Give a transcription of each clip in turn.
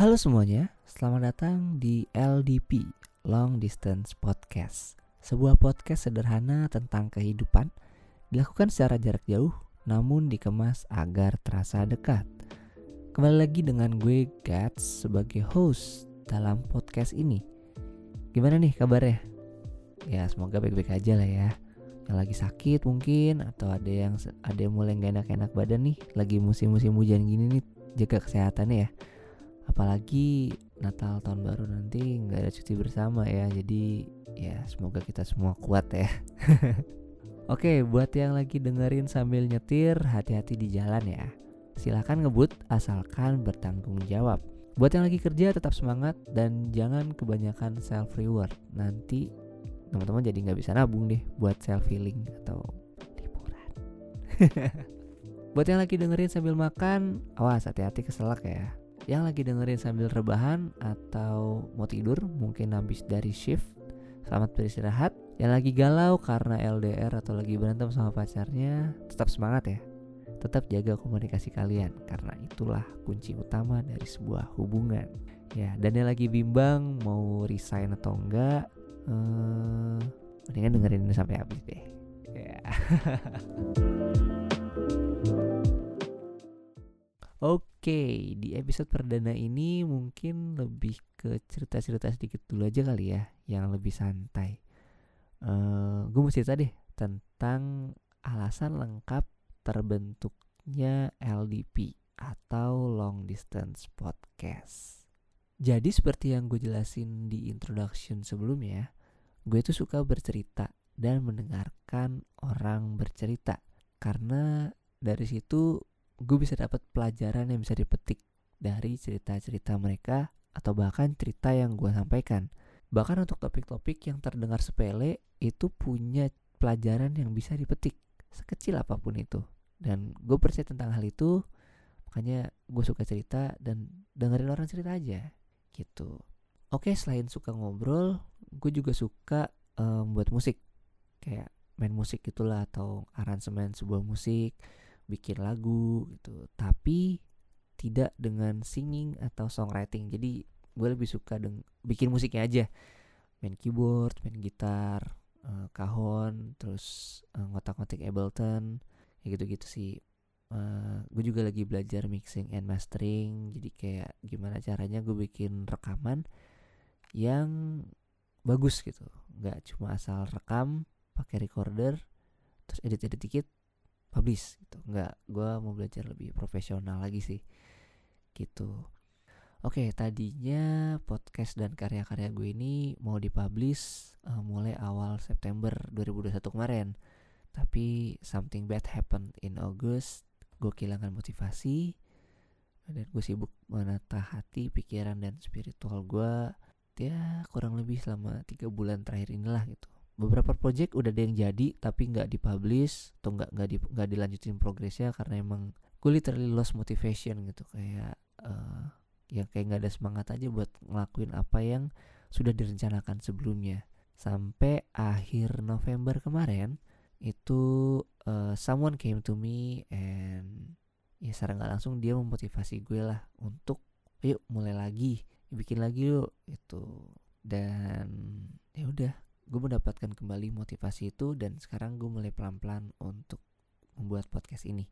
Halo semuanya, selamat datang di LDP Long Distance Podcast. Sebuah podcast sederhana tentang kehidupan dilakukan secara jarak jauh namun dikemas agar terasa dekat. Kembali lagi dengan gue Gats sebagai host dalam podcast ini. Gimana nih kabarnya? Ya semoga baik-baik aja lah ya. Yang lagi sakit mungkin atau ada yang ada yang mulai gak enak-enak badan nih, lagi musim-musim hujan gini nih, jaga kesehatannya ya apalagi Natal tahun baru nanti nggak ada cuti bersama ya jadi ya semoga kita semua kuat ya. Oke buat yang lagi dengerin sambil nyetir hati-hati di jalan ya. Silahkan ngebut asalkan bertanggung jawab. Buat yang lagi kerja tetap semangat dan jangan kebanyakan self reward nanti teman-teman jadi nggak bisa nabung deh buat self healing atau liburan. Buat yang lagi dengerin sambil makan, awas hati-hati keselak ya yang lagi dengerin sambil rebahan atau mau tidur mungkin habis dari shift selamat beristirahat. Yang lagi galau karena LDR atau lagi berantem sama pacarnya tetap semangat ya. Tetap jaga komunikasi kalian karena itulah kunci utama dari sebuah hubungan. Ya dan yang lagi bimbang mau resign atau enggak eh, mendingan dengerin ini sampai habis deh. Ya. Oke, di episode perdana ini mungkin lebih ke cerita-cerita sedikit dulu aja kali ya, yang lebih santai. Uh, eh, gue mau cerita deh tentang alasan lengkap terbentuknya LDP atau Long Distance Podcast. Jadi seperti yang gue jelasin di introduction sebelumnya, gue tuh suka bercerita dan mendengarkan orang bercerita karena dari situ gue bisa dapat pelajaran yang bisa dipetik dari cerita-cerita mereka atau bahkan cerita yang gue sampaikan. Bahkan untuk topik-topik yang terdengar sepele itu punya pelajaran yang bisa dipetik sekecil apa pun itu. Dan gue percaya tentang hal itu, makanya gue suka cerita dan dengerin orang cerita aja gitu. Oke, selain suka ngobrol, gue juga suka um, buat musik. Kayak main musik gitulah atau aransemen sebuah musik bikin lagu gitu. Tapi tidak dengan singing atau songwriting. Jadi gue lebih suka deng bikin musiknya aja. Main keyboard main gitar uh, kahon terus uh, ngotak-ngotik Ableton ya gitu-gitu sih. Uh, gue juga lagi belajar mixing and mastering. Jadi kayak gimana caranya gue bikin rekaman yang bagus gitu. Nggak cuma asal rekam pakai recorder terus edit-edit dikit publish gitu. Nggak gue mau belajar lebih profesional lagi sih gitu. Oke tadinya podcast dan karya-karya gue ini mau dipublish uh, mulai awal September 2021 kemarin. Tapi something bad happened in August gue kehilangan motivasi dan gue sibuk menata hati, pikiran dan spiritual gue ya kurang lebih selama tiga bulan terakhir inilah gitu beberapa project udah ada yang jadi tapi nggak dipublish atau nggak nggak di, dilanjutin progresnya karena emang gue literally lost motivation gitu. Kayak uh, ya kayak nggak ada semangat aja buat ngelakuin apa yang sudah direncanakan sebelumnya. Sampai akhir November kemarin itu uh, someone came to me and ya secara nggak langsung dia memotivasi gue lah untuk yuk mulai lagi bikin lagi yuk itu dan ya udah gue mendapatkan kembali motivasi itu dan sekarang gue mulai pelan-pelan untuk membuat podcast ini.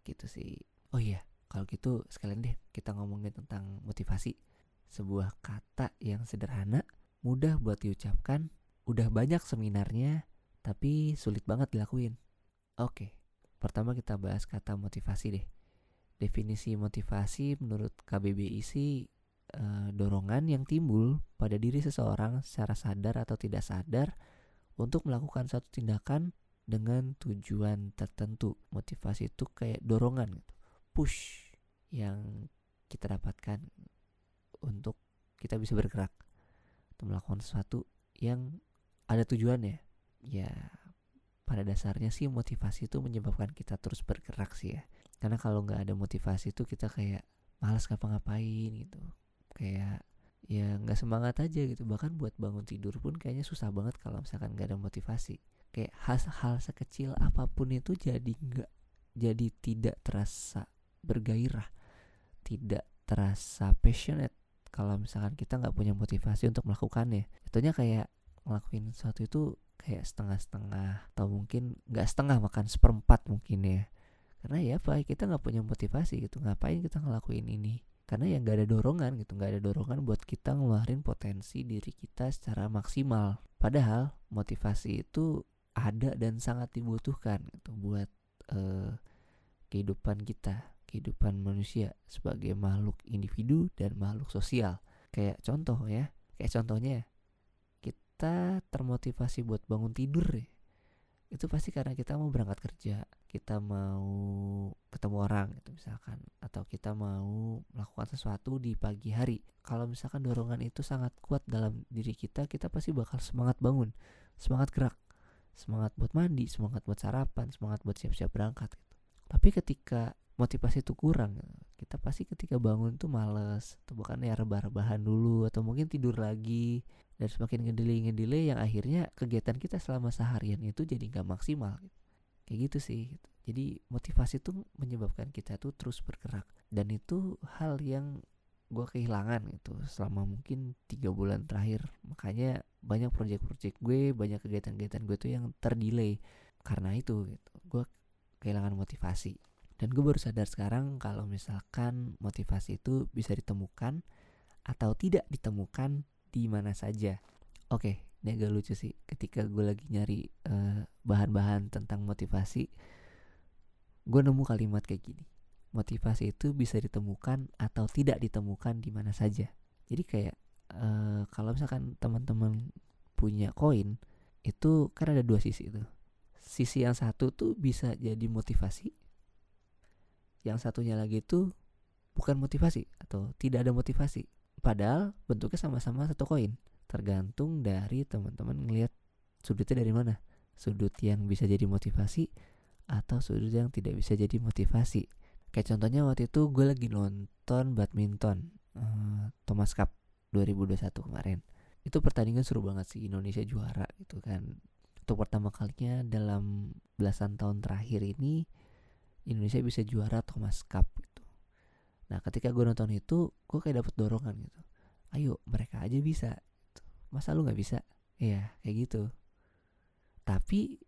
Gitu sih. Oh iya kalau gitu sekalian deh kita ngomongin tentang motivasi. Sebuah kata yang sederhana mudah buat diucapkan udah banyak seminarnya tapi sulit banget dilakuin. Oke pertama kita bahas kata motivasi deh. Definisi motivasi menurut KBBI sih uh, dorongan yang timbul pada diri seseorang secara sadar atau tidak sadar untuk melakukan satu tindakan dengan tujuan tertentu. Motivasi itu kayak dorongan gitu. Push yang kita dapatkan untuk kita bisa bergerak atau melakukan sesuatu yang ada tujuannya. Ya, pada dasarnya sih motivasi itu menyebabkan kita terus bergerak sih ya. Karena kalau nggak ada motivasi itu kita kayak malas ngapa-ngapain gitu kayak ya nggak semangat aja gitu. Bahkan buat bangun tidur pun kayaknya susah banget kalau misalkan nggak ada motivasi. Kayak hal-hal sekecil apa pun itu jadi nggak jadi tidak terasa bergairah tidak terasa passionate kalau misalkan kita nggak punya motivasi untuk melakukannya. Tentunya kayak ngelakuin sesuatu itu kayak setengah-setengah atau mungkin nggak setengah makan seperempat mungkin ya. Karena ya apa kita nggak punya motivasi gitu. Ngapain kita ngelakuin ini karena ya nggak ada dorongan gitu nggak ada dorongan buat kita ngeluarin potensi diri kita secara maksimal. Padahal motivasi itu ada dan sangat dibutuhkan gitu buat uh, kehidupan kita kehidupan manusia sebagai makhluk individu dan makhluk sosial. Kayak contoh ya kayak contohnya kita termotivasi buat bangun tidur ya itu pasti karena kita mau berangkat kerja kita mau ketemu orang itu misalkan atau kita mau melakukan sesuatu di pagi hari kalau misalkan dorongan itu sangat kuat dalam diri kita kita pasti bakal semangat bangun semangat gerak semangat buat mandi semangat buat sarapan semangat buat siap-siap berangkat gitu. tapi ketika motivasi itu kurang kita pasti ketika bangun tuh males atau bahkan ya rebah-rebahan dulu atau mungkin tidur lagi. Dan semakin ngedelay ngedelay yang akhirnya kegiatan kita selama seharian itu jadi nggak maksimal. Kayak gitu sih. Jadi motivasi itu menyebabkan kita tuh terus bergerak. Dan itu hal yang gue kehilangan gitu selama mungkin tiga bulan terakhir. Makanya banyak project-project gue banyak kegiatan-kegiatan gue tuh yang terdelay. Karena itu gitu gue kehilangan motivasi dan gue baru sadar sekarang kalau misalkan motivasi itu bisa ditemukan atau tidak ditemukan di mana saja. Oke, ini agak lucu sih. Ketika gue lagi nyari eh, bahan-bahan tentang motivasi, gue nemu kalimat kayak gini. Motivasi itu bisa ditemukan atau tidak ditemukan di mana saja. Jadi kayak uh, kalau misalkan teman-teman punya koin, itu kan ada dua sisi itu. Sisi yang satu tuh bisa jadi motivasi, yang satunya lagi itu bukan motivasi atau tidak ada motivasi. Padahal bentuknya sama-sama satu koin. Tergantung dari teman-teman ngelihat sudutnya dari mana. Sudut yang bisa jadi motivasi atau sudut yang tidak bisa jadi motivasi. Kayak contohnya waktu itu gue lagi nonton badminton uh, Thomas Cup 2021 kemarin. Itu pertandingan seru banget sih Indonesia juara gitu kan. Untuk pertama kalinya dalam belasan tahun terakhir ini Indonesia bisa juara Thomas Cup Nah ketika gue nonton itu gue kayak dapet dorongan gitu. Ayo mereka aja bisa. Gitu. Masa lu nggak bisa? Iya kayak gitu. Tapi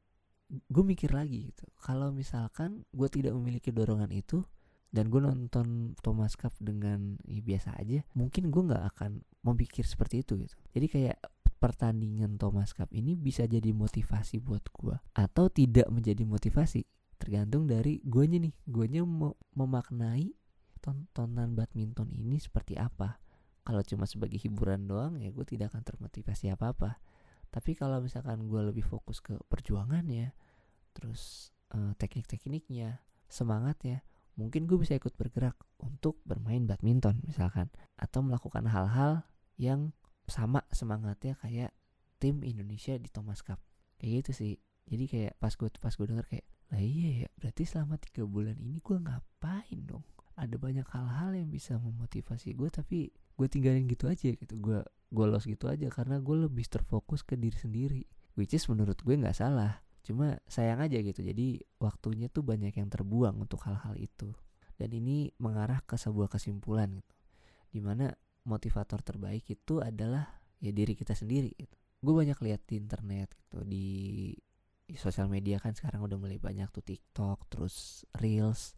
gue mikir lagi gitu. Kalau misalkan gue tidak memiliki dorongan itu dan gue nonton Thomas Cup dengan ya, biasa aja, mungkin gue nggak akan memikir seperti itu gitu. Jadi kayak pertandingan Thomas Cup ini bisa jadi motivasi buat gue atau tidak menjadi motivasi tergantung dari guanya nih. Guanya mau memaknai tontonan badminton ini seperti apa. Kalau cuma sebagai hiburan doang ya gue tidak akan termotivasi apa apa tapi kalau misalkan gue lebih fokus ke perjuangannya terus uh, teknik-tekniknya semangatnya mungkin gue bisa ikut bergerak untuk bermain badminton misalkan. Atau melakukan hal-hal yang sama semangatnya kayak tim Indonesia di Thomas Cup. Kayak gitu sih. Jadi kayak pas gue pas gue denger kayak lah iya ya berarti selama tiga bulan ini gue ngapain dong? Ada banyak hal-hal yang bisa memotivasi gue tapi gue tinggalin gitu aja gitu. Gue gue los gitu aja karena gue lebih terfokus ke diri sendiri. Which is menurut gue nggak salah. Cuma sayang aja gitu jadi waktunya tuh banyak yang terbuang untuk hal-hal itu. Dan ini mengarah ke sebuah kesimpulan gitu. Di mana motivator terbaik itu adalah ya diri kita sendiri gitu. Gue banyak lihat di internet gitu di sosial media kan sekarang udah mulai banyak tuh TikTok terus reels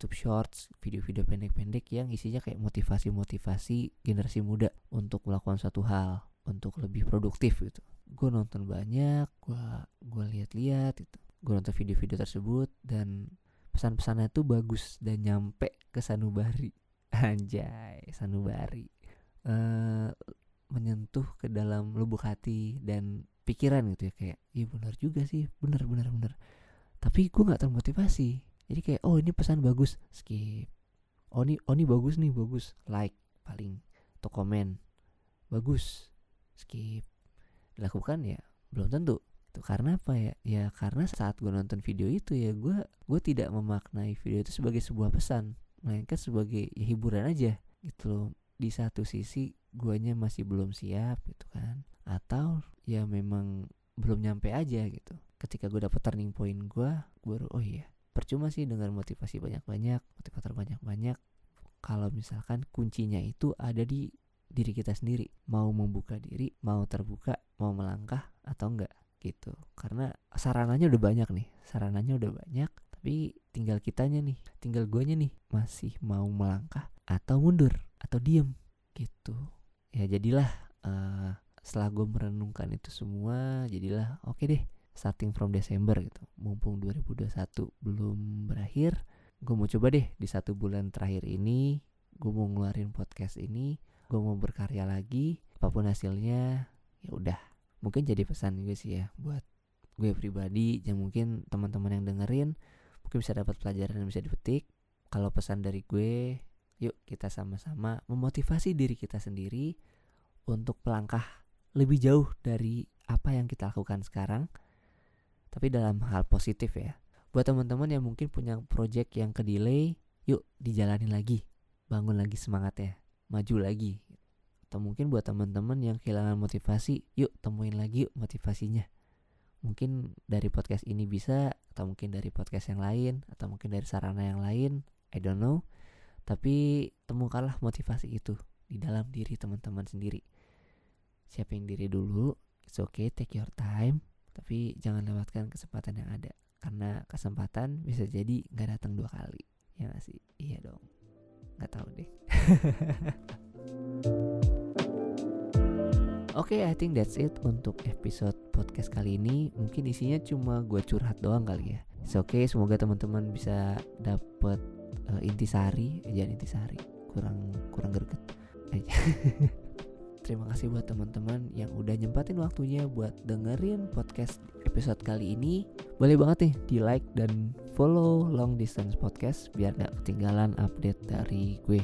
YouTube Shorts, video-video pendek-pendek yang isinya kayak motivasi-motivasi generasi muda untuk melakukan satu hal, untuk lebih produktif gitu. Gue nonton banyak, gue gue lihat-lihat gitu. Gue nonton video-video tersebut dan pesan-pesannya tuh bagus dan nyampe ke sanubari. Anjay, sanubari. Uh, menyentuh ke dalam lubuk hati dan pikiran gitu ya kayak iya benar juga sih benar benar benar. Tapi gue nggak termotivasi. Jadi kayak oh ini pesan bagus. Skip. Oh ini oh ini bagus nih bagus. Like paling atau komen. Bagus. Skip. Dilakukan ya belum tentu. Itu karena apa ya? Ya karena saat gue nonton video itu ya gue gue tidak memaknai video itu sebagai sebuah pesan melainkan sebagai ya, hiburan aja gitu loh. Di satu sisi guanya masih belum siap gitu kan. Atau ya memang belum nyampe aja gitu. Ketika gue dapet turning point gue gue oh iya percuma sih dengan motivasi banyak-banyak motivator banyak-banyak. Kalau misalkan kuncinya itu ada di diri kita sendiri mau membuka diri mau terbuka mau melangkah atau enggak gitu. Karena sarananya udah banyak nih sarananya udah banyak tapi tinggal kitanya nih tinggal guanya nih masih mau melangkah atau mundur atau diem gitu ya jadilah uh, setelah gue merenungkan itu semua jadilah oke okay deh starting from Desember gitu. Mumpung 2021 belum berakhir gue mau coba deh di satu bulan terakhir ini gue mau ngeluarin podcast ini gue mau berkarya lagi apa pun hasilnya ya udah. Mungkin jadi pesan gue sih ya buat gue pribadi yang mungkin teman-teman yang dengerin mungkin bisa dapat pelajaran yang bisa dipetik. Kalau pesan dari gue yuk kita sama-sama memotivasi diri kita sendiri untuk melangkah lebih jauh dari apa yang kita lakukan sekarang. Tapi dalam hal positif ya buat teman-teman yang mungkin punya project yang ke delay yuk dijalani lagi bangun lagi semangat ya maju lagi. Atau mungkin buat teman-teman yang kehilangan motivasi yuk temuin lagi yuk motivasinya. Mungkin dari podcast ini bisa atau mungkin dari podcast yang lain atau mungkin dari sarana yang lain I don't know tapi temukanlah motivasi itu di dalam diri teman-teman sendiri. Siapin diri dulu it's okay take your time tapi jangan lewatkan kesempatan yang ada. Karena kesempatan bisa jadi nggak datang dua kali ya gak sih? Iya dong. Nggak tahu deh. Oke, okay, I think that's it untuk episode podcast kali ini. Mungkin isinya cuma gue curhat doang kali ya. Oke, okay, semoga teman-teman bisa dapet uh, intisari, eh, jangan intisari, kurang kurang greget. Terima kasih buat teman-teman yang udah nyempatin waktunya buat dengerin podcast episode kali ini. Boleh banget nih di like dan follow Long Distance Podcast biar gak ketinggalan update dari gue.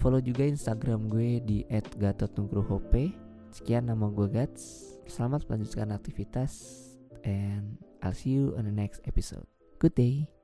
Follow juga Instagram gue di @gatotnugrohope. Sekian nama gue Gats. Selamat melanjutkan aktivitas and I'll see you on the next episode. Good day.